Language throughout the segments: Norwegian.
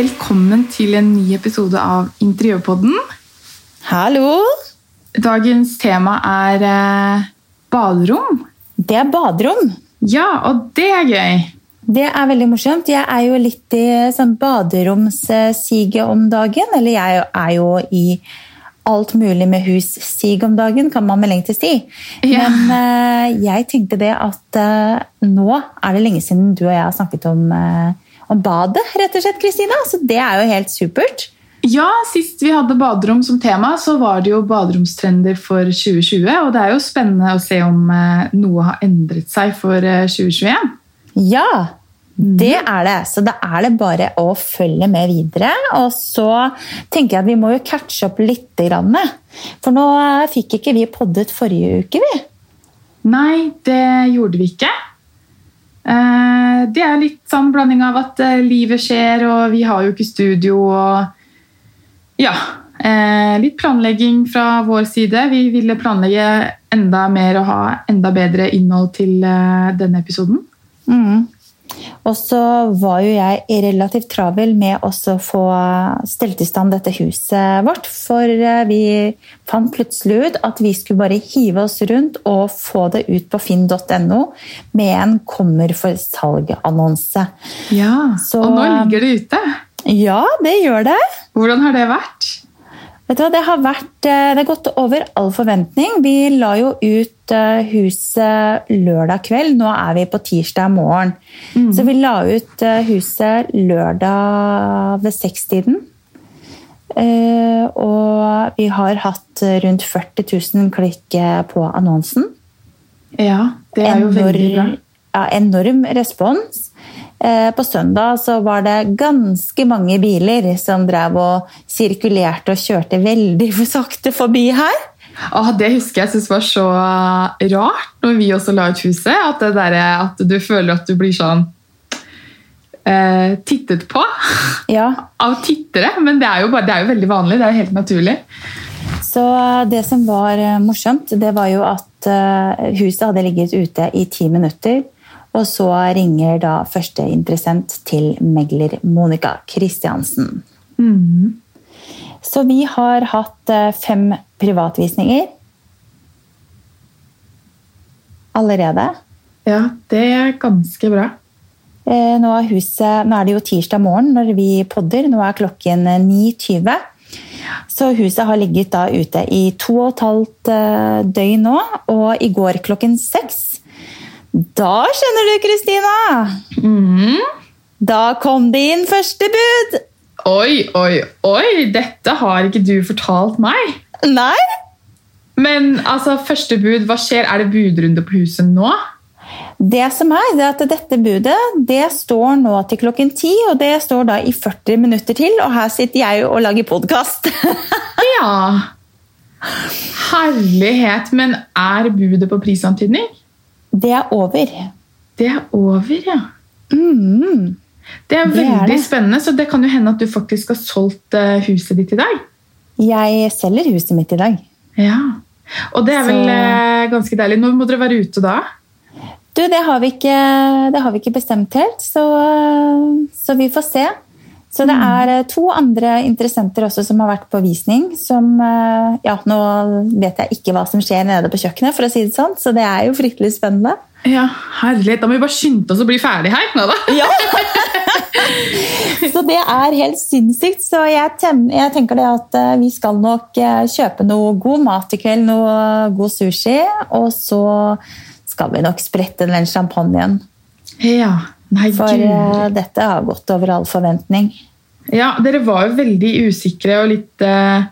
Velkommen til en ny episode av Interiørpodden. Hallo! Dagens tema er eh, baderom. Det er baderom. Ja, og det er gøy. Det er veldig morsomt. Jeg er jo litt i sånn baderomssiget om dagen. Eller jeg er jo i alt mulig med hus-sig om dagen, kan man med egentlig si. Ja. Men eh, jeg tenkte det at eh, nå er det lenge siden du og jeg har snakket om, eh, om badet, rett og slett, Kristina. Så det er jo helt supert. Ja, Sist vi hadde baderom som tema, så var det jo baderomstrender for 2020. Og det er jo spennende å se om eh, noe har endret seg for eh, 2021. Ja, det er det. Så da er det bare å følge med videre. Og så tenker jeg at vi må jo catche opp litt. Grann. For nå fikk ikke vi poddet forrige uke, vi. Nei, det gjorde vi ikke. Eh, Det er litt sånn blanding av at eh, livet skjer, og vi har jo ikke studio. og Ja. eh, Litt planlegging fra vår side. Vi ville planlegge enda mer og ha enda bedre innhold til denne episoden. Mm. Og så var jo jeg relativt travel med å få stelt i stand dette huset vårt. For eh, vi fant plutselig ut at vi skulle bare hive oss rundt og få det ut på finn.no med en 'kommer for salg'-annonse. Ja, Så- Og nå ligger det ute. Ja, det gjør det. Hvordan har det vært? Vet du hva, Det har vært, eh, det har gått over all forventning. Vi la jo ut eh, huset lørdag kveld. Nå er vi på tirsdag morgen. Så vi la ut eh, huset lørdag ved sekstiden. Og vi har hatt rundt 40 000 klikk på annonsen. Ja, det er jo veldig bra. Ja, enorm respons. Eh, På søndag så var det ganske mange biler som drev og sirkulerte og kjørte veldig sakte forbi her. Ah, det husker jeg synes var så rart når vi også la ut huset. At, det der, at du føler at du blir sånn eh, tittet på Ja, av tittere. Men det er, jo bare, det er jo veldig vanlig. Det er jo helt naturlig. Så det som var eh, morsomt, det var jo at eh, huset hadde ligget ute i ti minutter. Og så ringer da første interessent til megler Monica Kristiansen. Så vi har hatt eh, fem privatvisninger allerede. Ja, det er ganske bra. Eh, Nå er, huset, nå er det jo tirsdag morgen når vi podder. Nå er klokken eh, 9.20. Så huset har ligget da ute i to og et halvt eh, døgn nå. Og i går klokken seks Da skjønner du, Kristina! Da kom det inn første bud! Oi, oi, oi! Dette har ikke du fortalt meg. Nei? Men altså, første bud, hva skjer? Er det budrunde på huset nå? Det som er, det er at dette budet det står nå til klokken ti, og det står da i 40 minutter til, og her sitter jeg og lager podkast. Ja. Herlighet. Men er budet på prisantydning? Det er over. Det er over, ja. Mm. Det er Det er veldig det. spennende, så det kan jo hende at du faktisk har solgt eh, huset ditt i dag. Jeg selger huset mitt i dag. Ja. Og det er vel Så- eh, ganske deilig. Når må dere være ute da? Du, det har vi ikke, det har vi ikke bestemt helt, så, så vi får se. Så det er eh, to andre interessenter også som har vært på visning. Som, eh, ja, nå vet jeg ikke hva som skjer nede på kjøkkenet, for å si det sånn, så det er jo fryktelig spennende. Ja, herlighet. Da må vi bare skynde oss å bli ferdig her. Nå da. Ja! så det er helt sinnssykt. Så jeg, jeg tenker det at eh, vi skal nok kjøpe noe god mat i kveld, noe god sushi, og så skal vi nok sprette den champagnen. Ja. Nei, For gud. eh, dette har gått over all forventning. Ja, dere var jo veldig usikre og litt uh,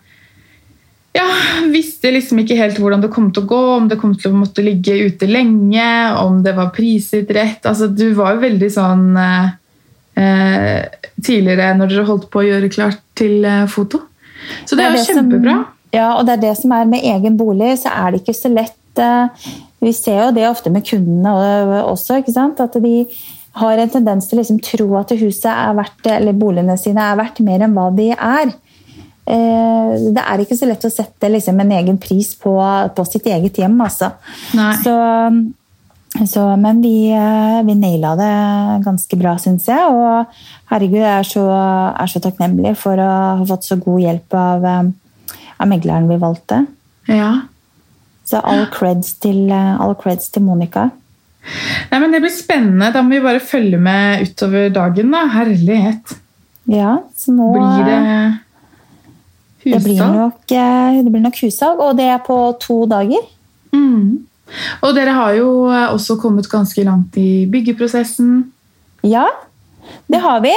Ja, visste liksom ikke helt hvordan det kom til å gå, om det kom til å måtte ligge ute lenge, om det var priset rett. Altså, du var jo veldig sånn eh, tidligere når dere holdt på å gjøre klart til foto. Så det, er jo som- kjempebra. ja, og det er det som er med egen bolig, så er det ikke så lett Vi ser jo det ofte med kundene også, ikke sant? at de har en tendens til å liksom tro at huset er verdt, eller boligene sine er verdt mer enn hva de er. Eh, Det er ikke så lett å sette liksom en egen pris på, på sitt eget hjem. Altså. Så Så, men vi, eh, vi naila det ganske bra, syns jeg. Og herregud, jeg er så, er så, takknemlig for å ha fått så god hjelp av, eh, av megleren vi valgte. Ja. Så all creds til, all creds til Monica. Nei, men Det blir spennende. Da må vi bare følge med utover dagen. da. Herlighet. Ja, så nå Blir det hussalg? Det blir nok, det blir nok hussalg, og det er på to dager. Mm. Og dere har jo også kommet ganske langt i byggeprosessen. Ja, det har vi.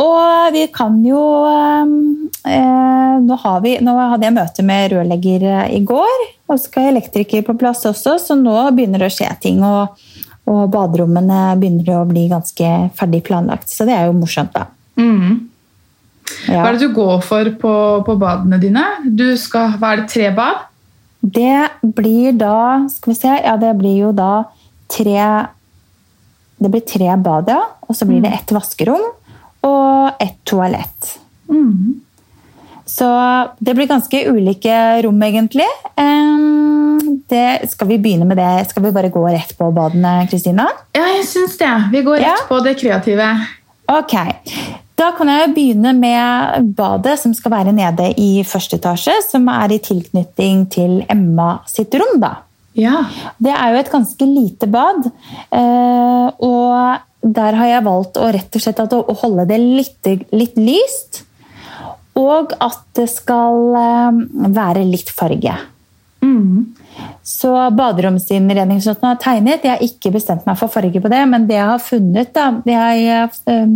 Og vi kan jo eh, nå, vi, nå, hadde jeg møte med rørlegger i går, og så skal elektriker på plass også, så nå begynner det å skje ting. Og, og baderommene begynner å bli ganske ferdig planlagt. Så det er jo morsomt, da. Mm. Ja. Hva er det du går for på, på badene dine? Du skal, hva er det, tre bad? Det blir da Skal vi se Ja, det blir jo da tre Det blir tre bad, ja. Og så blir det mm. ett vaskerom og ett toalett. Mm. Så det blir ganske ulike rom, egentlig. Det, skal vi begynne med det? Skal vi bare gå rett på badene, Kristina? Ja, jeg syns det. Vi går rett ja. på det kreative. Ok. Da kan jeg begynne med badet som skal være nede i første etasje, som er i tilknytning til Emma sitt rom. da. Ja. Det er jo et ganske lite bad, eh, og der har jeg valgt å rett og slett å holde det litt, litt lyst. Og at det skal eh, være litt farge. Mm. Så baderomsinnredningsnoten har tegnet. Jeg har ikke bestemt meg for farge på det, men det jeg har funnet da, det jeg, eh,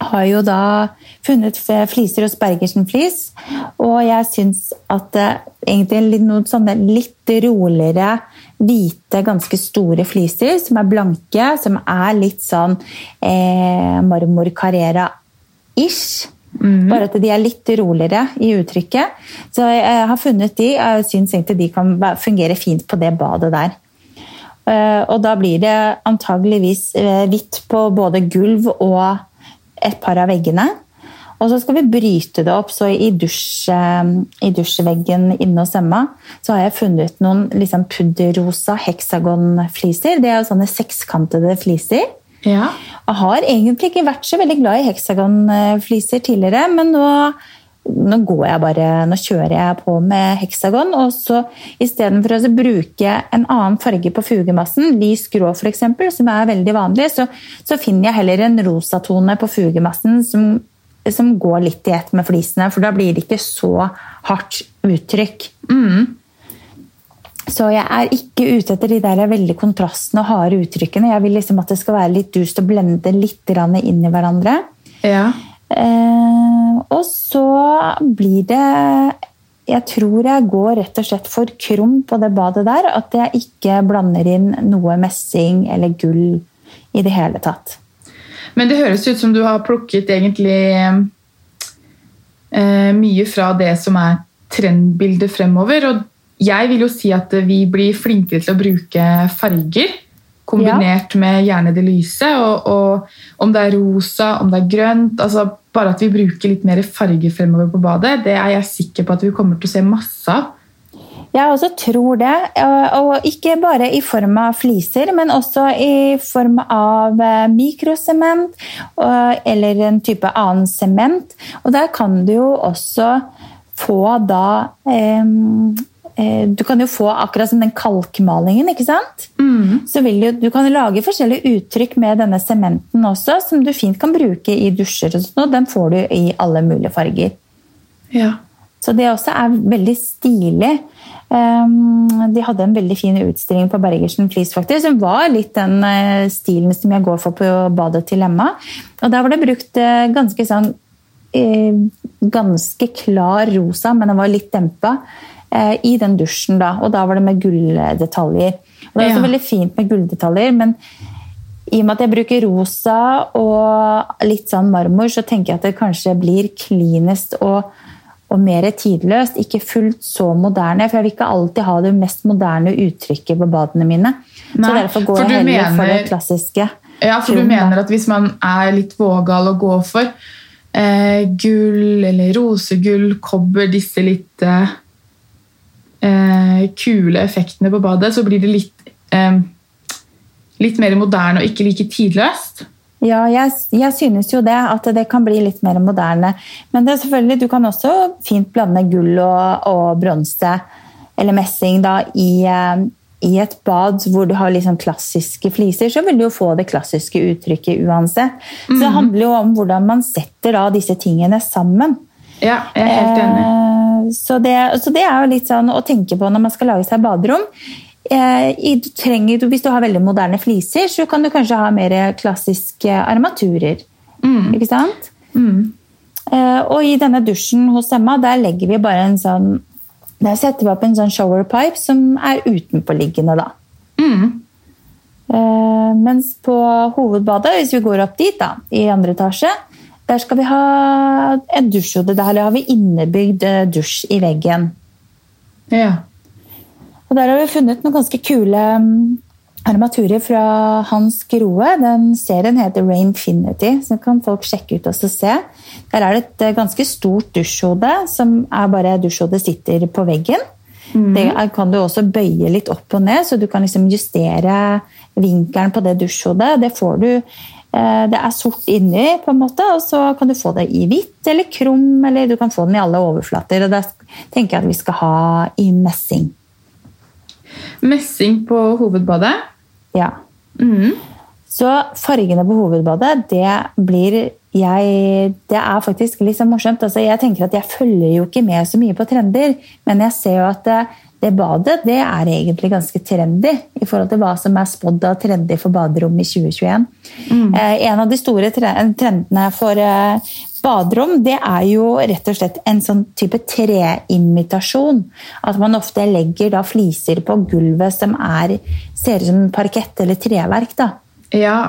har jo da funnet fliser hos Bergersen Flis. Og jeg syns at det egentlig noen sånne litt roligere, hvite, ganske store fliser som er blanke, som er litt sånn eh, marmor carrera-ish. Mm. Bare at de er litt roligere i uttrykket. Så jeg har funnet de, og syns egentlig de kan fungere fint på det badet der. Eh, og da blir det antageligvis eh, hvitt på både gulv og et par av veggene. Og så skal vi bryte det opp. Så i, dusj, eh, i dusjveggen inne hos Emma så har jeg funnet noen liksom pudderrosa heksagonfliser. Det er jo sånne sekskantede fliser. Ja. Jeg har egentlig ikke vært så veldig glad i heksagonfliser tidligere, men nå, nå, går jeg bare, nå kjører jeg på med heksagon. Og så istedenfor å bruke en annen farge på fugemassen, lys grå f.eks., som er veldig vanlig, så, så, finner jeg heller en rosatone på fugemassen som, som går litt i ett med flisene, for da blir det ikke så hardt uttrykk. Mm. Så jeg er ikke ute etter de der veldig kontrastene og harde uttrykkene. Jeg vil liksom at det skal være litt dust og blende litt inn i hverandre. Ja. Eh, og så blir det Jeg tror jeg går rett og slett for krum på det badet der. At jeg ikke blander inn noe messing eller gull i det hele tatt. Men det høres ut som du har plukket egentlig eh, mye fra det som er trendbildet fremover. og jeg vil jo si at vi blir flinkere til å bruke farger. Kombinert ja. med gjerne det lyse. Og, og om det er rosa, om det er grønt altså Bare at vi bruker litt mer farger fremover på badet, det er jeg sikker på at vi kommer til å se masse av. Jeg også tror det. Og ikke bare i form av fliser, men også i form av eh, mikrosement eller en type annen sement. Og der kan du jo også få da eh, Eh, du kan jo få akkurat som den kalkmalingen. ikke sant? Mm. Så vil du, du kan lage forskjellige uttrykk med denne sementen også, som du fint kan bruke i dusjer. og sånt, og Den får du i alle mulige farger. Ja. Så det også er veldig stilig. Um, de hadde en veldig fin utstilling på Bergersen Flis, faktisk, som var litt den uh, stilen som jeg går for på badet til Emma. Og Der var det brukt uh, ganske sånn ganske klar rosa, men den var litt dempa. Eh, i den dusjen. da, Og da var det med gulldetaljer. Og det er også veldig fint med gulldetaljer, men i og med at jeg bruker rosa og litt sånn marmor, så tenker jeg at det kanskje blir klinest og, og mer tidløst. Ikke fullt så moderne, for jeg vil ikke alltid ha det mest moderne uttrykket på badene mine. Nei, så derfor går jeg heller mener, for det klassiske. Ja, for du mener at hvis man er litt vågal å gå for eh, gull eller rosegull, kobber, disse litt eh, kule effektene på badet, så blir det litt eh, litt mer moderne og ikke like tidløst. Ja, jeg, jeg, synes jo det, at det kan bli litt mer moderne. Men det er selvfølgelig, du kan også fint blande gull og, og bronse eller messing da, i, eh, i, et bad hvor du har liksom klassiske fliser, så vil du jo få det klassiske uttrykket uansett. Så det mhm. handler jo om hvordan man setter da disse tingene sammen. Ja, jeg er helt enig. Eh, så det, så det er jo litt sånn å tenke på når man skal lage seg baderom. Eh, du trenger, hvis du har veldig moderne fliser, så kan du kanskje ha mer klassiske armaturer. Mm. Ikke sant? Mm. Eh, og i denne dusjen hos Emma der legger vi bare en sånn Der setter vi opp en sånn shower pipe som er utenpåliggende, da. Mm. Mens på hovedbadet, hvis vi går opp dit, da, i andre etasje, der skal vi ha en dusjhode. Der har vi innebygd dusj i veggen. Ja. Og der har vi funnet noen ganske kule mm, armaturer fra Hans Groe. Den serien heter Rainfinity, så kan folk sjekke ut og se. Der er det et eh, ganske stort dusjhode, som er bare dusjhodet sitter på veggen. Mm. Det kan du også bøye litt opp og ned, så du kan liksom justere vinkelen på det dusjhodet. Det får du eh, det er sort inni, på en måte, og så kan du få det i hvitt eller krum. Eller du kan få den i alle overflater. og Det tenker jeg at vi skal ha i messing. Messing på hovedbadet? Ja. Mm. Så fargene på hovedbadet, det blir jeg, Det er faktisk litt så morsomt. Altså, jeg tenker at jeg følger jo ikke med så mye på trender, men jeg ser jo at det, det badet det er egentlig ganske trendy i forhold til hva som er spådd av trendy for baderom i 2021. Mm. Eh, en av de store trendene for eh, baderom, det er jo rett og slett en sånn type treimitasjon. At man ofte legger da fliser på gulvet som er, ser ut som parkett eller treverk. da. Ja.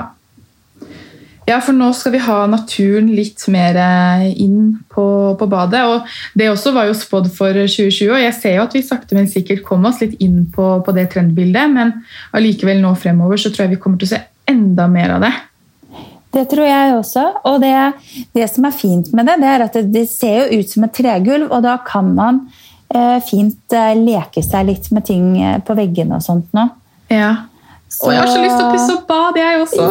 Ja, for nå skal vi ha naturen litt mer eh, inn på, på badet. og Det også var jo spådd for 2020, og jeg ser jo at vi sakte, men sikkert kom oss litt inn på, på det trendbildet. Men allikevel nå fremover så tror jeg vi kommer til å se enda mer av det. Det tror jeg også. Og det, det, som er fint med det, det er at det, ser jo ut som et tregulv, og da kan man eh, fint eh, leke seg litt med ting på veggene og sånt nå. Ja. Så... Jeg har så lyst til å pusse opp bad, jeg også.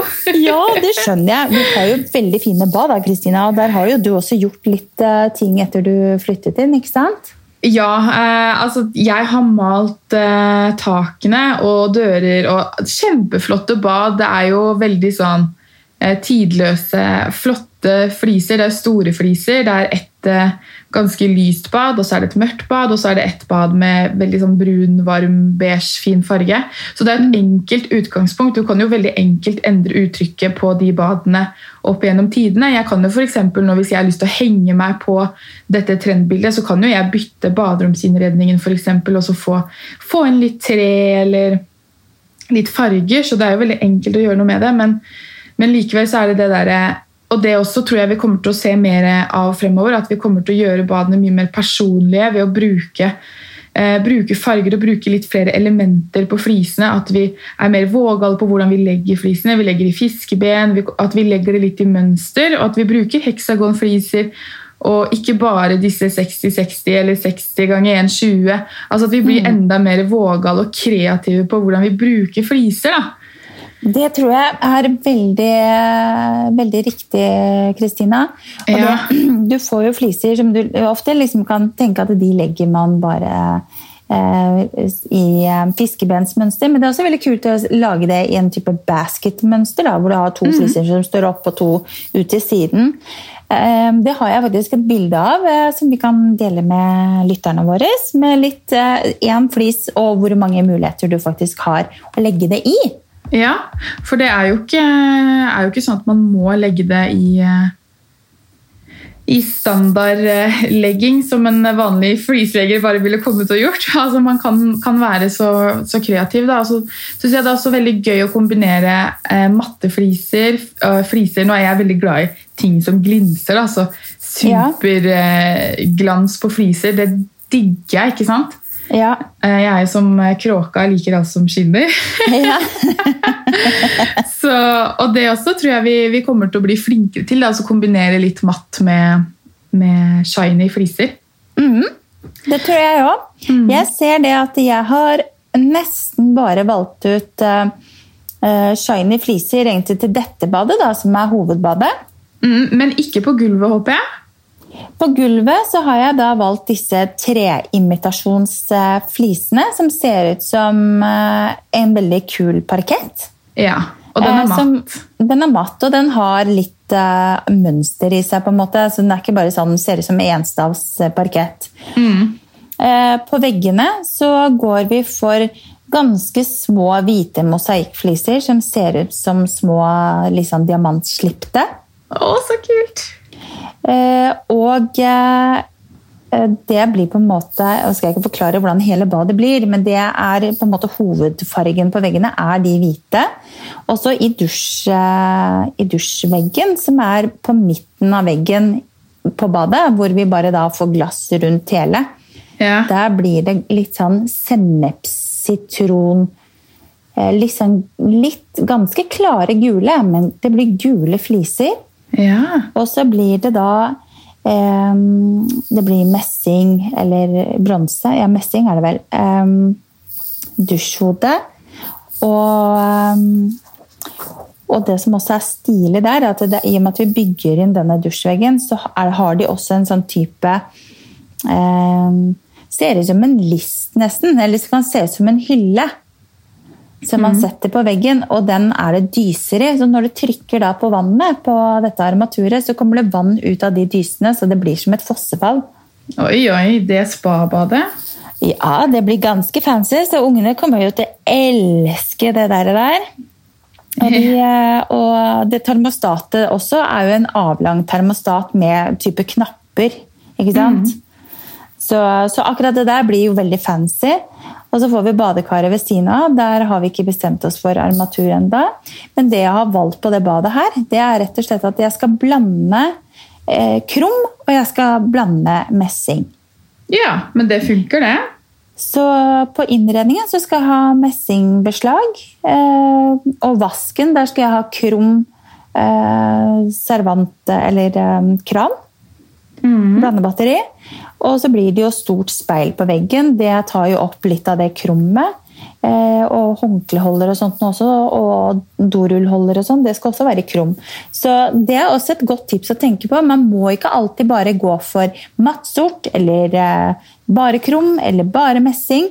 ja, det skjønner jeg. Du har jo veldig fine bad, da, Kristina. Og der har jo du også gjort litt uh, ting etter du flyttet inn, ikke sant? Ja, eh, altså jeg har malt eh, takene og dører og Kjempeflotte bad. Det er jo veldig sånn Eh, tidløse, flotte fliser. Det er store fliser. Det er ett eh, ganske lyst bad, og så er det et mørkt bad, og så er det et bad med veldig sånn brun, varm, beige, fin farge. Så det er et enkelt utgangspunkt. Du kan jo veldig enkelt endre uttrykket på de badene opp gjennom tidene. Jeg kan jo for nå Hvis jeg har lyst til å henge meg på dette trendbildet, så kan jo jeg bytte baderomsinnredningen for eksempel, og så få, få inn litt tre eller litt farger. Så det er jo veldig enkelt å gjøre noe med det. men men likevel så er det det derre og det også tror jeg vi kommer til å se mer av fremover. At vi kommer til å gjøre badene mye mer personlige ved å bruke, eh, bruke farger og bruke litt flere elementer på flisene. At vi er mer vågale på hvordan vi legger flisene. Vi legger i fiskeben, at vi legger det litt i mønster. Og at vi bruker heksagonfliser. Og ikke bare disse 60-60 eller 60 ganger 1,20. Altså at vi blir mm. enda mer vågale og kreative på hvordan vi bruker fliser. da. Det tror jeg er veldig, veldig riktig, Kristina. Ja. Du får jo fliser som du ofte liksom kan tenke at de legger man bare eh, i eh, fiskebensmønster. Men det er også veldig kult å lage det i en type basketmønster, da, hvor du har to mm. fliser som står opp og to ut til siden. Eh, det har jeg faktisk et bilde av som vi kan dele med lytterne våre. Med litt én flis og hvor mange muligheter du faktisk har å legge det i. Ja, for det er jo, ikke, er jo ikke sånn at man må legge det i, eh, i standardlegging som en vanlig flisleger bare ville kommet og gjort. Altså Man kan, kan være så, så kreativ. Da. Altså, synes jeg Det er også veldig gøy å kombinere eh, mattefliser fliser. Uh, fliser. Nå er jeg veldig glad i ting som glinser. Da. Så superglans eh, på fliser, det digger jeg, ikke sant? Ja. Eh, jeg er jo som kråka, liker alt som skinner. Ja. så, og det også tror jeg vi, vi, kommer til å bli flinkere til. Altså kombinere litt matt med, med shiny fliser. Mm. Det tror jeg òg. Mm. Jeg ser det at jeg har nesten bare valgt ut uh, eh, shiny fliser egentlig til dette badet, da, som er hovedbadet. Mm, men ikke på gulvet, håper jeg? På gulvet så har jeg da valgt disse treimitasjonsflisene, som ser ut som eh, en veldig kul parkett. Ja, og den er Eh, matt. Som, den er matt, og den har litt uh, mønster i seg, på en måte. Så den er ikke bare sånn, ser ut som enstavs eh. Mm. På veggene så går vi for ganske små hvite mosaikkfliser som ser ut som små liksom, diamantslipte. Å, så kult! Eh, og eh, det blir på en måte Jeg skal ikke forklare hvordan hele badet blir, men det er på en måte hovedfargen på veggene er de hvite. Også i, dusj, eh, i dusjveggen, som er på midten av veggen på badet, hvor vi bare da får glass rundt hele. Ja. Der blir det litt sånn sennepssitron Liksom litt ganske klare gule, men det blir gule fliser. Ja. Og så blir det da eh, Det blir messing eller bronse. Ja, messing er det vel. Eh, dusjhode. Og, eh, og det som også er stilig der, er at det, i og med at vi bygger inn denne dusjveggen, så er, har de også en sånn type eh, Ser ut som en list, nesten. Eller så kan se ut som en hylle som man setter på veggen, og den er det dyser i. Så når du trykker da på vannet på dette armaturet, så kommer det vann ut av de dysene, så det blir som et fossefall. Oi, oi, det spabadet. Ja, det blir ganske fancy, så ungene kommer jo til å elske det der. der. Og, de, eh, og det termostatet også er jo en avlang termostat med type knapper, ikke sant? Så, så akkurat det der blir jo veldig fancy. Og så får vi badekaret ved siden av. Der har vi ikke bestemt oss for armatur enda. Men det jeg har valgt på det badet her, det er rett og slett at jeg skal blande eh, krum, og jeg skal blande messing. Ja, men det funker, det. Så på innredningen så skal jeg ha messingbeslag. Eh, og vasken, der skal jeg ha krum eh, servant eller eh, kran. Blandebatteri. Og så blir det jo stort speil på veggen. Det tar jo opp litt av det krummet. Eh, og håndkleholder og sånt også, og dorullholder og sånn. Det skal også være krum. Så det er også et godt tips å tenke på. Man må ikke alltid bare gå for matt sort eller eh, bare krum eller bare messing.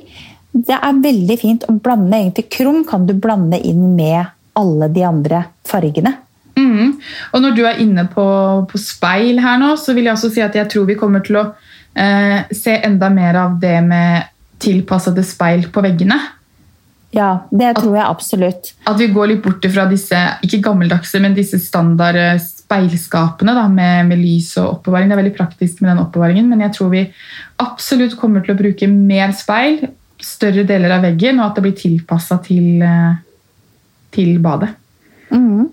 Det er veldig fint å blande egentlig krum kan du blande inn med alle de andre fargene. Mhm. Og når du er inne på, på speil her nå, så vil jeg også si at jeg tror vi kommer til å eh, se enda mer av det med tilpassede speil på veggene. Ja, det tror jeg absolutt. At vi går litt bort fra disse ikke gammeldagse, men disse standard eh, speilskapene da, med, med lys og oppbevaring. Det er veldig praktisk med den oppbevaringen, men jeg tror vi absolutt kommer til å bruke mer speil, større deler av veggen, og at det blir tilpassa til, eh, til badet. Mhm.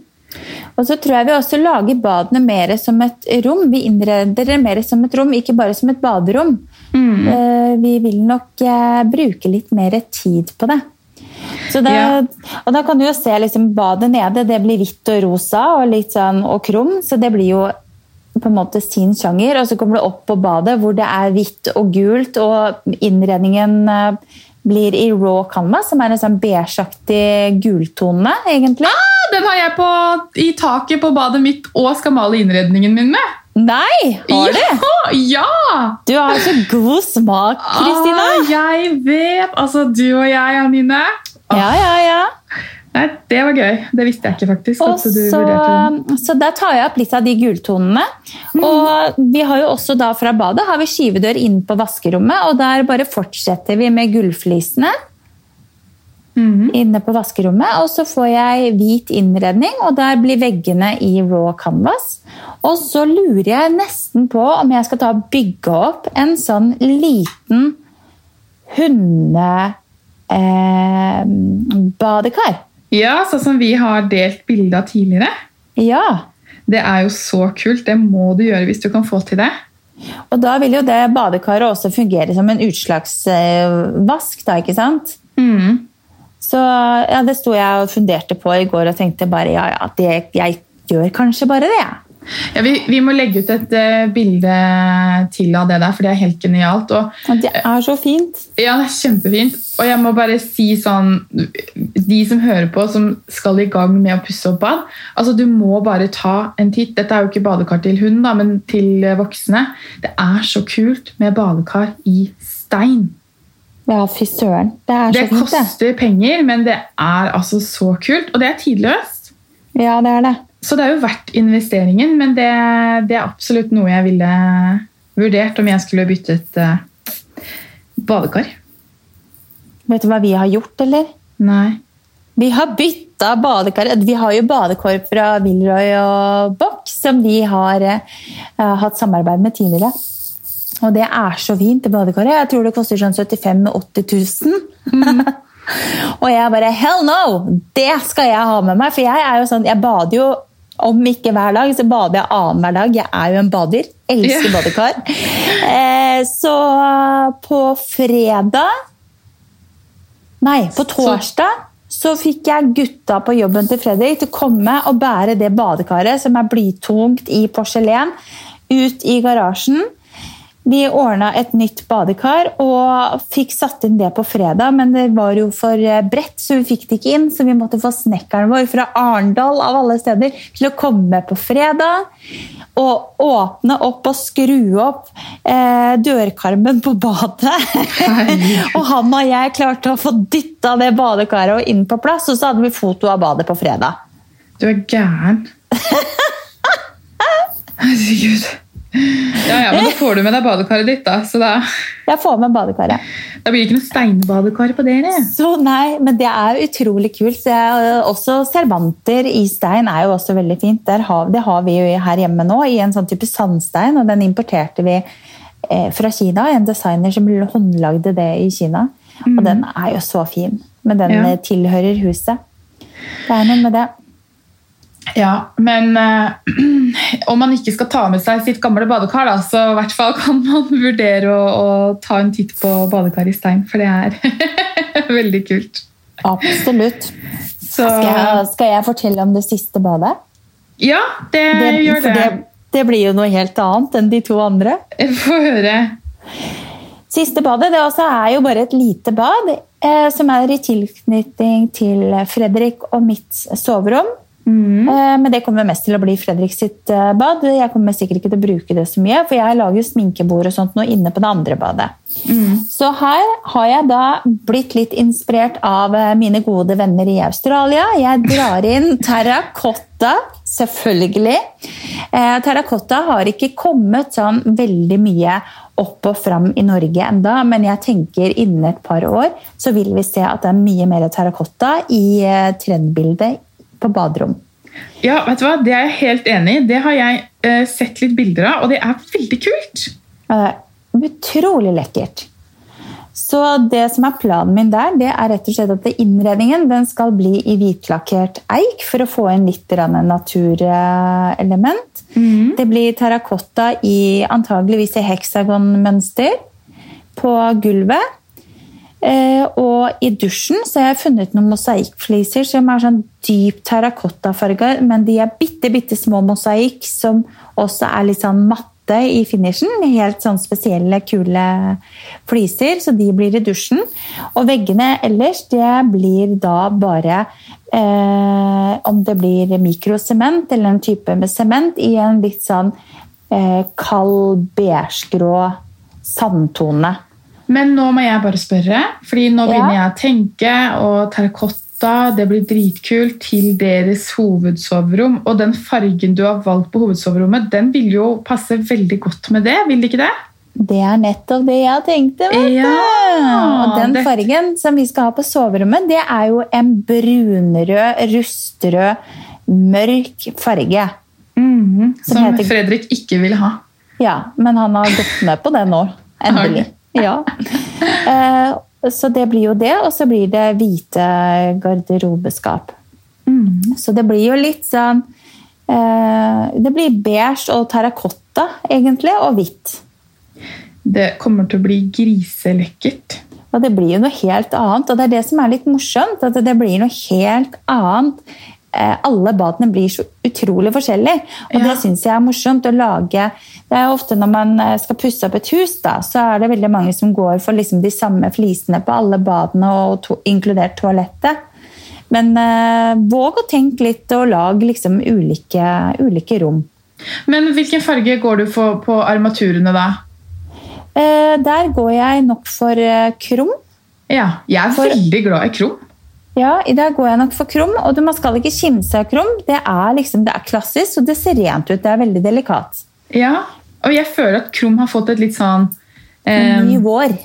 Og så tror jeg vi også lager badene mer som et rom. Vi innreder det mer som et rom, ikke bare som et baderom. Eh, Vi vil nok eh, bruke litt mer tid på det. Så da, Ja. Og da kan du jo se liksom badet nede. Det blir hvitt og rosa og litt sånn og krum, så det blir jo på en måte sin sjanger. Og så kommer du opp på badet hvor det er hvitt og gult, og innredningen eh, blir i raw canvas, som er en sånn beigeaktig gultone, egentlig. Ah, den har jeg på, i taket på badet mitt og skal male innredningen min med. Nei, har du? Ja! ja! Du har så god smak, Kristina. Ah, jeg vet! Altså, du og jeg, Anine. Ja, ja, ja. Nei, det var gøy. Det visste jeg ikke, faktisk. Og at du så, så der tar jeg opp litt av de gultonene. Og vi har jo også da fra badet har vi skyvedør inn på vaskerommet, og der bare fortsetter vi med gullflisene Mhm. inne på vaskerommet. Og så får jeg hvit innredning, og der blir veggene i raw canvas. Og så lurer jeg nesten på om jeg skal ta og bygge opp en sånn liten hundebadekar. Ja, sånn som vi har delt bilde av tidligere. ja. Det er jo så kult. Det må du gjøre hvis du kan få til det. Og da vil jo det badekaret også fungere som en utslagsvask, da, ikke sant? Mhm. Så ja, det sto jeg og funderte på i går og tenkte bare ja, ja, det, jeg gjør kanskje bare det. jeg. Ja, vi, vi må legge ut et uh, bilde til av det der, for det er helt genialt. Og, og det er så fint. Ja, det er kjempefint. Og jeg må bare si sånn De som hører på, som skal i gang med å pusse opp bad altså Du må bare ta en titt. Dette er jo ikke badekar til hund, da, men til voksne. Det er så kult med badekar i stein. Ja, fy søren. Det er så det fint, det. koster penger, men det er altså så kult. Og det er tidløst. Ja, det er det. Så det er jo verdt investeringen, men det, det er absolutt noe jeg ville vurdert om jeg skulle byttet uh, badekar. Vet du hva vi har gjort, eller? Nei. Vi har bytta badekar. Vi har jo badekar fra Wilroy og Bock, som vi har uh, hatt samarbeid med tidligere. Og det er så fint, det badekaret. Jeg tror det koster sånn 75 000-80 000. Mm. og jeg bare Hell no! Det skal jeg ha med meg! For jeg er jo sånn, jeg bader jo om ikke hver dag, så bader jeg annenhver dag. Jeg er jo en bader. Elsker yeah. badekar. Eh, så på fredag Nei, på torsdag så fikk jeg gutta på jobben til Fredrik til å komme og bære det badekaret som er blytungt i porselen, ut i garasjen. Vi ordna et nytt badekar og fikk satt inn det på fredag, men det var jo for eh, bredt, så vi fikk det ikke inn. Så vi måtte få snekkeren vår fra Arendal av alle steder til å komme på fredag. Og åpne opp og skru opp eh, dørkarmen på badet. og han og jeg klarte å få dytta det badekaret inn på plass, og så hadde vi foto av badet på fredag. Du er gæren. Herregud. Ja, ja, men Da får du med deg badekaret ditt, da. Så da Jeg får med badekaret. Da blir det ikke noe steinbadekar på dere? Så nei, men det er utrolig kult. også Servanter i stein er jo også veldig fint. Har, det har vi jo her hjemme nå, i en sånn type sandstein. Og den importerte vi eh, fra Kina. En designer som håndlagde det i Kina. Mm. Og den er jo så fin. Men den ja. tilhører huset. Det er noe med det. Ja, men uh, om man ikke skal ta med seg sitt gamle badekar, da, så i hvert fall kan man vurdere å, å ta en titt på badekar i stein, for det er veldig kult. Absolutt. Så... Skal, jeg, skal, jeg, fortelle om det siste badet? Ja, det, det gjør det. det. det. blir jo noe helt annet enn de to andre. Få høre. Siste badet det også er jo bare et lite bad eh, som er i tilknytning til Fredrik og mitt soverom. Mm. Eh, men det kommer mest til å bli Fredrik sitt eh, bad. Jeg kommer sikkert ikke til å bruke det så mye, for jeg lager sminkebord og sånt nå inne på det andre badet. Mm. Så her har jeg da blitt litt inspirert av eh, mine gode venner i Australia. Jeg drar inn terrakotta, selvfølgelig. Eh, terrakotta har ikke kommet sånn veldig mye opp og fram i Norge enda, men jeg tenker innen et par år så vil vi se at det er mye mer terrakotta i trendbildet på baderom. Ja, vet du hva? Det er jeg helt enig i. Det har jeg eh, sett litt bilder av, og det er veldig kult. Det er utrolig lekkert. Så det som er planen min der, det er rett og slett at innredningen den skal bli i hvitlakkert eik for å få inn litt naturelement. Mm. Det blir terrakotta i antageligvis i heksagonmønster på gulvet. Eh, og i dusjen så har jeg funnet noen mosaikkfliser som er sånn dyp terrakottafarga, men de er bitte, bitte små mosaikk som også er litt sånn matte i finishen. Helt sånn spesielle, kule fliser, så de blir i dusjen. Og veggene ellers, det blir da bare eh, Om det blir mikrosement eller en type med sement i en litt sånn eh, kald beigegrå sandtone. Men nå må jeg bare spørre, fordi nå begynner ja. jeg å tenke, og terrakotta det blir dritkult til deres hovedsoverom. Og den fargen du har valgt på hovedsoverommet, den vil jo passe veldig godt med det, vil det ikke det? Det er nettopp det jeg tenkte. vet ja, Og den det... fargen som vi skal ha på soverommet, det er jo en brunrød, rustrød, mørk farge. Mm, som, som heter... Fredrik ikke vil ha. Ja, men han har gått med på det nå. Endelig. Ja. Eh, så det blir jo det, og så blir det hvite garderobeskap. Mm. Så det blir jo litt sånn eh, Det blir beige og terrakotta, egentlig, og hvitt. Det kommer til å bli griselekkert. Og det blir jo noe helt annet. Og det er det som er litt morsomt. At det blir noe helt annet alle badene blir så utrolig forskjellige. Og Ja. det syns jeg er morsomt å lage. Det er ofte når man eh, skal pusse opp et hus, da, så er det veldig mange som går for liksom de samme flisene på alle badene, og to, inkludert toalettet. Men eh, våg å tenke litt og lag liksom ulike, ulike rom. Men hvilken farge går du for på armaturene da? Eh, der går jeg nok for eh, krum. Ja, jeg er For- veldig glad i krom. Ja, i dag går jeg nok for krum, og man skal ikke kimse av krum. Det er, liksom, det er klassisk, og det ser rent ut. Det er veldig delikat. Ja, og jeg føler at krom har fått et litt sånn eh, ny vår.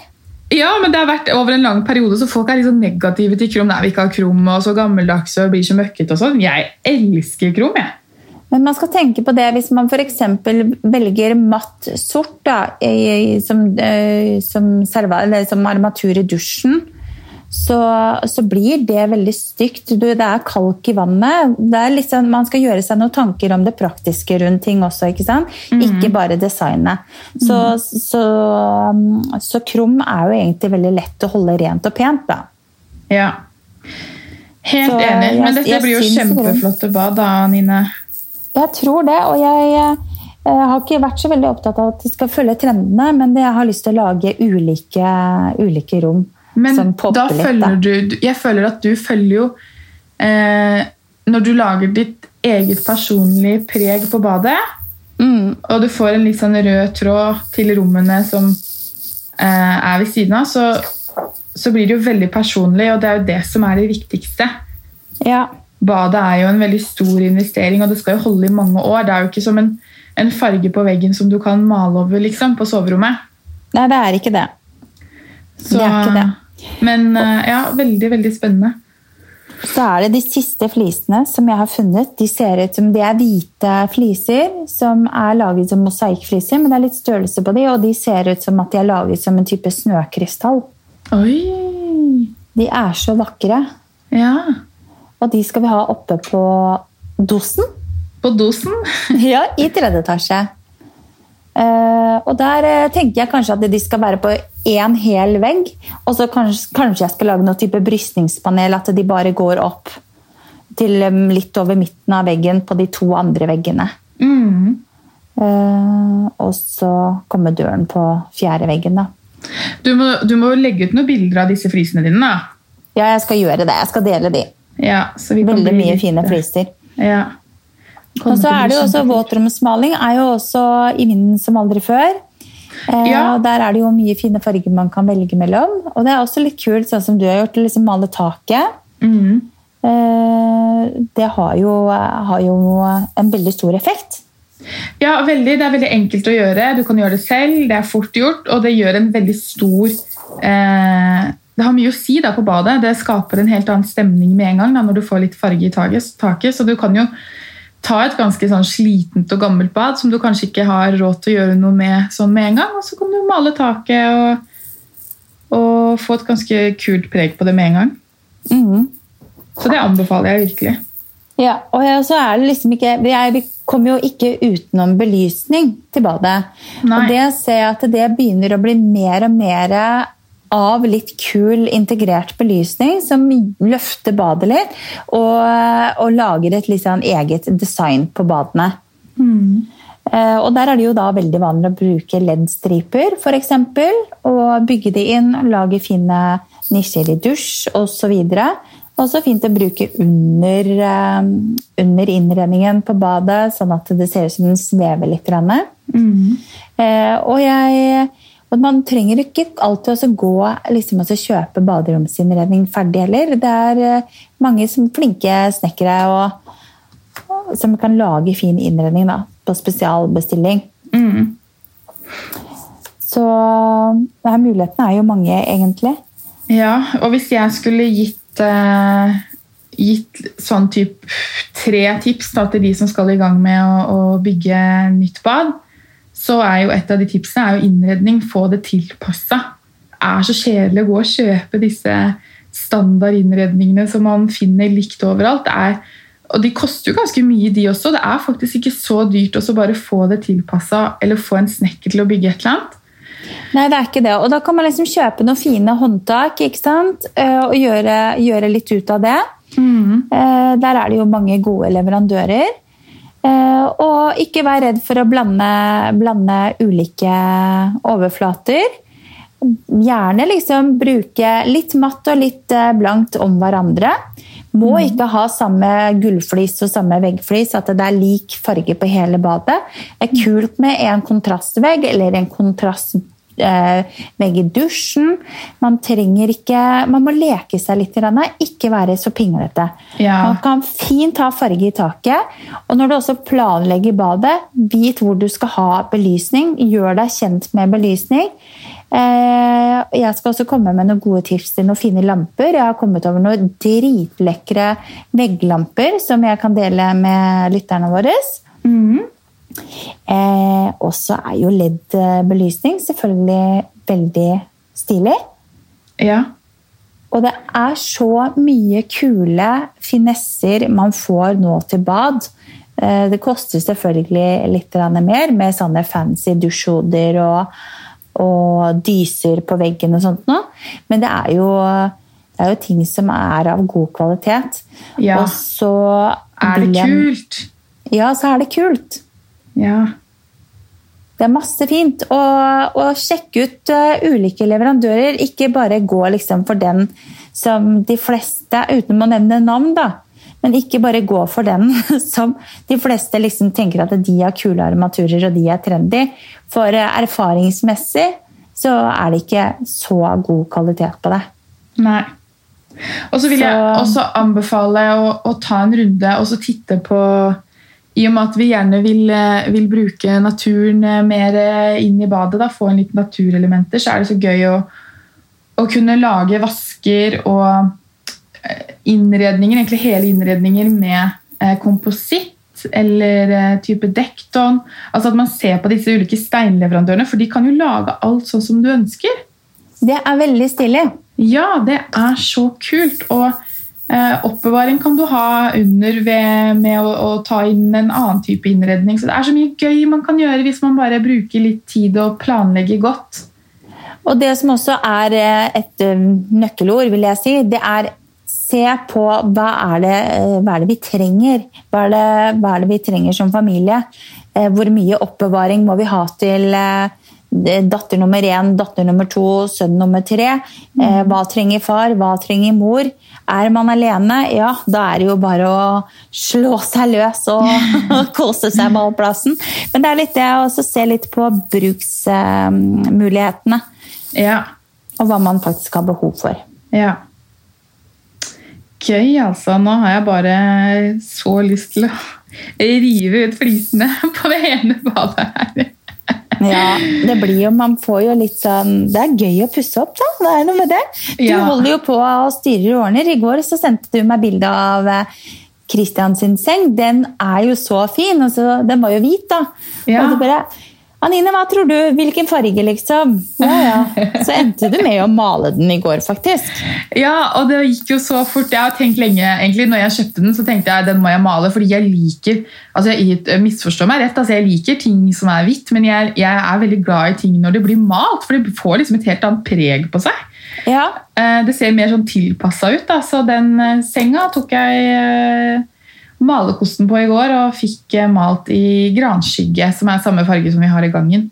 Ja, men det har vært over en lang periode, så folk er litt sånn negative til krom. Nei, vi ikke har krom, og så gammeldags og blir så møkkete og sånn. Jeg elsker krom, jeg. Men man skal tenke på det hvis man f.eks. velger matt sort da, i, som, eh, som, serva, eller som armatur i dusjen. Så, så blir det veldig stygt. Du, det er kalk i vannet. Er liksom, man skal gjøre seg noen tanker om det praktiske rundt ting også. Ikke sant? Ikke bare designet. Så, så, um, så krum er jo egentlig veldig lett å holde rent og pent. da. Ja. Helt Så enig. jeg- Men dette jeg blir jo kjempeflotte bad, da, Nine. Jeg tror det, og jeg, jeg har ikke vært så veldig opptatt av at de skal følge trendene, men jeg har lyst til å lage ulike, ulike rom Men som da litt. følger Da. du- Jeg føler at du følger jo eh, Når du lager ditt eget personlige preg på badet, Mm, og du får en litt sånn rød tråd til rommene som eh, er ved siden av, så, så blir det jo veldig personlig, og det er jo det som er det viktigste. ja. Badet er jo en veldig stor investering, og det skal jo holde i mange år. Det er jo ikke som en, en farge på veggen som du kan male over liksom, på soverommet. Nei, det er ikke det. Så, Det er ikke det. Men eh, ja, veldig, veldig spennende. Så er det de siste flisene som jeg har funnet. De ser ut som de er hvite fliser som er laget som mosaikkfliser, men det er litt størrelse på de, og de ser ut som at de er laget som en type snøkrystall. Oi! De er så vakre, Ja. og de skal vi ha oppe på dosen. På dosen. Ja, i tredje etasje. Eh, og der eh, tenker jeg kanskje at de skal være på én hel vegg. Og så kanskje, kanskje jeg skal lage noe type brystningspanel, at de bare går opp til um, litt over midten av veggen på de to andre veggene. Mm. Uh, og så kommer døren på fjerde veggen, da. Du, må, du må legge ut noen bilder av disse frisene dine. da. Ja, jeg skal gjøre det. Jeg skal dele de. Ja, så vi kan Veldig bli mye litt- fine fliser. Ja. Og så er det jo også Våtromsmaling er jo også i vinden som aldri før. Eh, Ja. og Der er det jo mye fine farger man kan velge mellom. Og det er også litt kult, sånn som du har gjort, å liksom male taket. Mm. Eh, det har jo, har jo en veldig stor effekt. Ja, veldig. Det er veldig enkelt å gjøre. Du kan gjøre det selv, det er fort gjort, og det gjør en veldig stor eh, Det har mye å si da på badet. Det skaper en helt annen stemning med en gang da, når du får litt farge i taket. taket. Så du kan jo ta et ganske sånn slitent og gammelt bad som du kanskje ikke har råd til å gjøre noe med sånn med en gang, og så kan du male taket og, og få et ganske kult preg på det med en gang. Mhm. Så det anbefaler jeg virkelig. Ja, og så er det liksom ikke jeg, Vi kommer jo ikke utenom belysning til badet. Nei. Og det ser jeg at det begynner å bli mer og mer av litt kul integrert belysning som løfter badet litt, og, og lager et litt sånn eget design på badene. Mm. Og der er det jo da veldig vanlig å bruke LED-striper, f.eks. Og bygge de inn, lage fine nisjer i dusj osv. Også fint å bruke under, eh, under innredningen på badet, sånn at det ser ut som den svever litt. grann. Eh, Og, jeg, og man trenger ikke alltid å gå liksom, og kjøpe baderomsinnredning ferdig heller. Det er eh, mange som flinke snekkere og, som kan lage fin innredning da, på spesialbestilling. Mm. Så ja, mulighetene er jo mange, egentlig. Ja, og hvis jeg skulle gitt, eh, gitt sånn type tre tips da, til de som skal i gang med å, å bygge nytt bad, så er jo et av de tipsene er jo innredning. Få det tilpassa. Det er så kjedelig å gå og kjøpe disse standardinnredningene som man finner likt overalt. Er, og de koster jo ganske mye, de også. Det er faktisk ikke så dyrt å bare få det tilpassa eller få en snekker til å bygge et eller annet. Nei, det er ikke det. Og da kan man liksom kjøpe noen fine håndtak ikke sant? Eh, og gjøre, gjøre litt ut av det. Mm. Eh, Der er det jo mange gode leverandører. Eh, Og ikke vær redd for å blande, blande ulike overflater. Gjerne liksom bruke litt matt og litt eh, blankt om hverandre. Må ikke ha samme gullflis og samme veggflis, at det er lik farge på hele badet. Det er kult med en kontrastvegg eller en kontrastvegg i dusjen. Man trenger ikke Man må leke seg litt, ikke være så pinglete. Ja. Man kan fint ha farge i taket. Og når du også planlegger badet, vit hvor du skal ha belysning. Gjør deg kjent med belysning. Eh, Jeg skal også komme med noen gode tips til noen fine lamper. Jeg har kommet over noen dritlekre vegglamper som jeg kan dele med lytterne våre. Eh, og så er jo LED-belysning selvfølgelig veldig stilig. Ja. Og det er så mye kule finesser man får nå til bad. Eh, Det koster selvfølgelig litt mer med sånne fancy dusjhoder og, og dyser på veggen og sånt noe, Men det er jo, det er jo ting som er av god kvalitet. Ja. Og så Er det kult? Ja, så er det kult. Ja. Det er masse fint. Og, og sjekk ut uh, ulike leverandører. Ikke bare gå liksom for den som de fleste, uten å nevne navn, da. Men ikke bare gå for den som de fleste liksom tenker at de har kule armaturer og de er trendy. For eh, erfaringsmessig så er det ikke så god kvalitet på det. Nei. Og så vil jeg også anbefale å, å ta en runde og så titte på I og med at vi gjerne vil, eh, vil bruke naturen eh, mer eh, inn i badet, da, få inn litt naturelementer, så er det så gøy å, å kunne lage vasker og innredninger, egentlig hele innredninger med eh, kompositt eller eh, type dekkton. Altså at man ser på disse ulike steinleverandørene, for de kan jo lage alt sånn som du ønsker. Det er veldig stilig. Ja, det er så kult. Og eh, oppbevaring kan du ha under ved, med å, å ta inn en annen type innredning. Så det er så mye gøy man kan gjøre hvis man bare bruker litt tid og planlegger godt. Og det som også er eh, et eh, nøkkelord, vil jeg si, det er se på hva er det, hva er det vi trenger. Hva er det, hva er det vi trenger som familie? Hvor mye oppbevaring må vi ha til datter nummer én, datter nummer to, sønn nummer tre? Eh, Hva trenger far, hva trenger mor? Er man alene, ja, da er det jo bare å slå seg løs og kose seg med all plassen. Men det er litt det å se litt på bruksmulighetene Ja, og hva man faktisk har behov for. ja. Gøy, altså. Nå har jeg bare så lyst til å rive ut flisene på det ene badet her. Ja, det blir jo, man får jo litt sånn Det er gøy å pusse opp, da. Det er noe med det. Du Ja. holder jo på og styrer og ordner. I går så sendte du meg bilde av eh, Christian sin seng. Den er jo så fin. Altså, den var jo hvit, da. Ja. Og du bare Anine, hva tror du? Hvilken farge, liksom? Ja, ja. Så endte du med å male den i går, faktisk. Ja, og det gikk jo så fort. Jeg har tenkt lenge, egentlig, når jeg kjøpte den, så tenkte jeg den må jeg male, fordi jeg liker altså jeg misforstår meg rett, altså jeg liker ting som er hvitt, men jeg, jeg er veldig glad i ting når det blir malt, for det får liksom et helt annet preg på seg. Ja, Eh, Det ser mer sånn tilpassa ut, da. så den eh, senga tok jeg eh, malekosten på i går, og fikk eh, malt i granskygge, som er samme farge som vi har i gangen.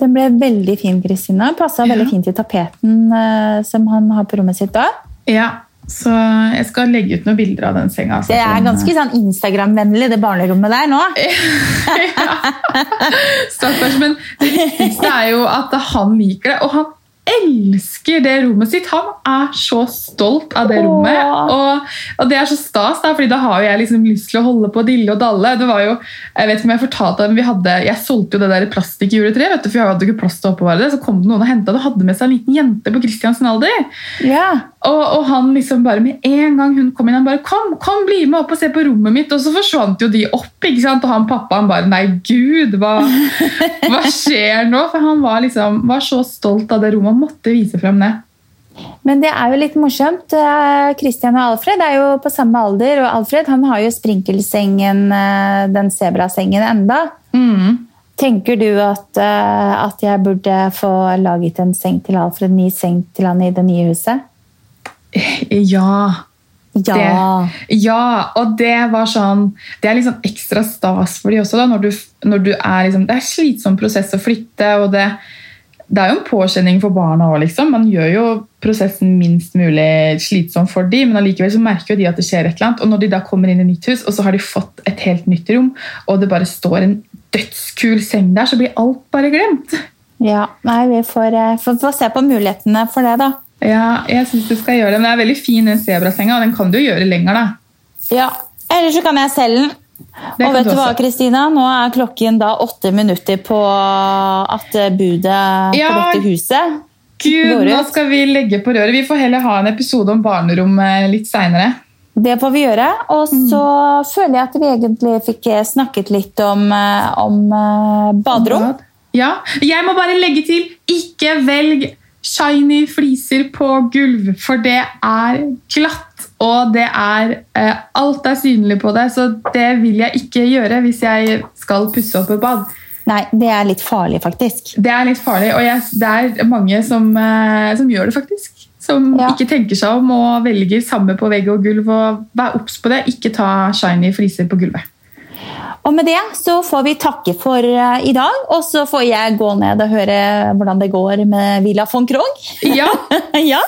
Den ble veldig fin, Kristina. Passa veldig fint i tapeten eh, som han har på rommet sitt da. Ja, så jeg skal legge ut noen bilder av den senga. Det er som, ganske sånn Instagram-vennlig, det barnerommet der nå. ja. Stakkars, men det viktigste er jo at han liker det, og han elsker det rommet sitt. Han er så stolt av det Åh. rommet, og, og det er så stas, da, fordi da har jo jeg liksom lyst til å holde på å dille og dalle. Det var jo, jeg vet ikke om jeg fortalte men vi hadde, jeg solgte jo det der plastikkjuletreet, for jeg hadde ikke plass til å oppbevare det, så kom det noen og hentet det, og hadde med seg en liten jente på Kristiansen alder. Ja. Og, og han liksom bare med en gang hun kom inn, han bare kom, kom, bli med opp og se på rommet mitt. Og så forsvant jo de opp, ikke sant? og han pappa han bare nei, gud, hva, hva skjer nå? For han var liksom, var så stolt av det rommet og måtte vise frem det. Men det er jo litt morsomt. Kristian Christian og Alfred er jo på samme alder, og Alfred han har jo sprinkelsengen, eh, den sebrasengen enda. Mm. Tenker du at, eh, at jeg burde få laget en seng til Alfred, ny seng til han i det nye huset? Ja, Ja. Det, ja, og det var sånn Det er liksom ekstra stas for de også, da, når du, når du er liksom Det er slitsom prosess å flytte, og det, det er jo en påkjenning for barna òg, liksom. Man gjør jo prosessen minst mulig slitsom for de, men allikevel så merker jo de at det skjer et eller annet. Og når de da kommer inn i nytt hus, og så har de fått et helt nytt rom, og det bare står en dødskul seng der, så blir alt bare glemt. Ja, nei, vi får, eh, får, får se på mulighetene for det, da. Ja, jeg synes du skal gjøre det, men det er veldig fin den sebrasenga, og den kan du gjøre lenger, da. Ja, Eller så kan jeg selge den. Det Og vet du hva. Kristina? Nå er klokken da åtte minutter på at budet Ja. på dette huset Gud, Går nå skal vi legge på røret. Vi får heller ha en episode om barnerom eh, litt seinere. Det får vi gjøre. Og så føler jeg at vi egentlig fikk eh, snakket litt om, eh, om baderom. Ja. Jeg må bare legge til ikke velg shiny fliser på gulv, for det er glatt. Og det er eh, Alt er synlig på det, så det vil jeg ikke gjøre hvis jeg skal pusse opp et bad. Nei, det er litt farlig, faktisk. Det er litt farlig, og jeg, det er mange som, eh, som gjør det, faktisk. Som Ja. ikke tenker seg om og velger samme på vegg og gulv. og Vær obs på det. Ikke ta shiny fliser på gulvet. Og med det så får vi takke for eh, i dag, og så får jeg gå ned og høre hvordan det går med Villa von Krogh. Ja, ja.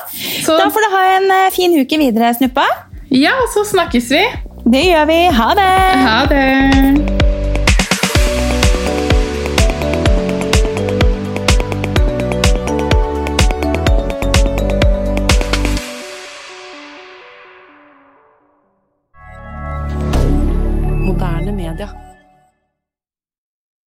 Så- Da får du ha en eh, fin uke videre, Snuppa. ja så snakkes vi. Det gjør vi. Ha det! Ha det.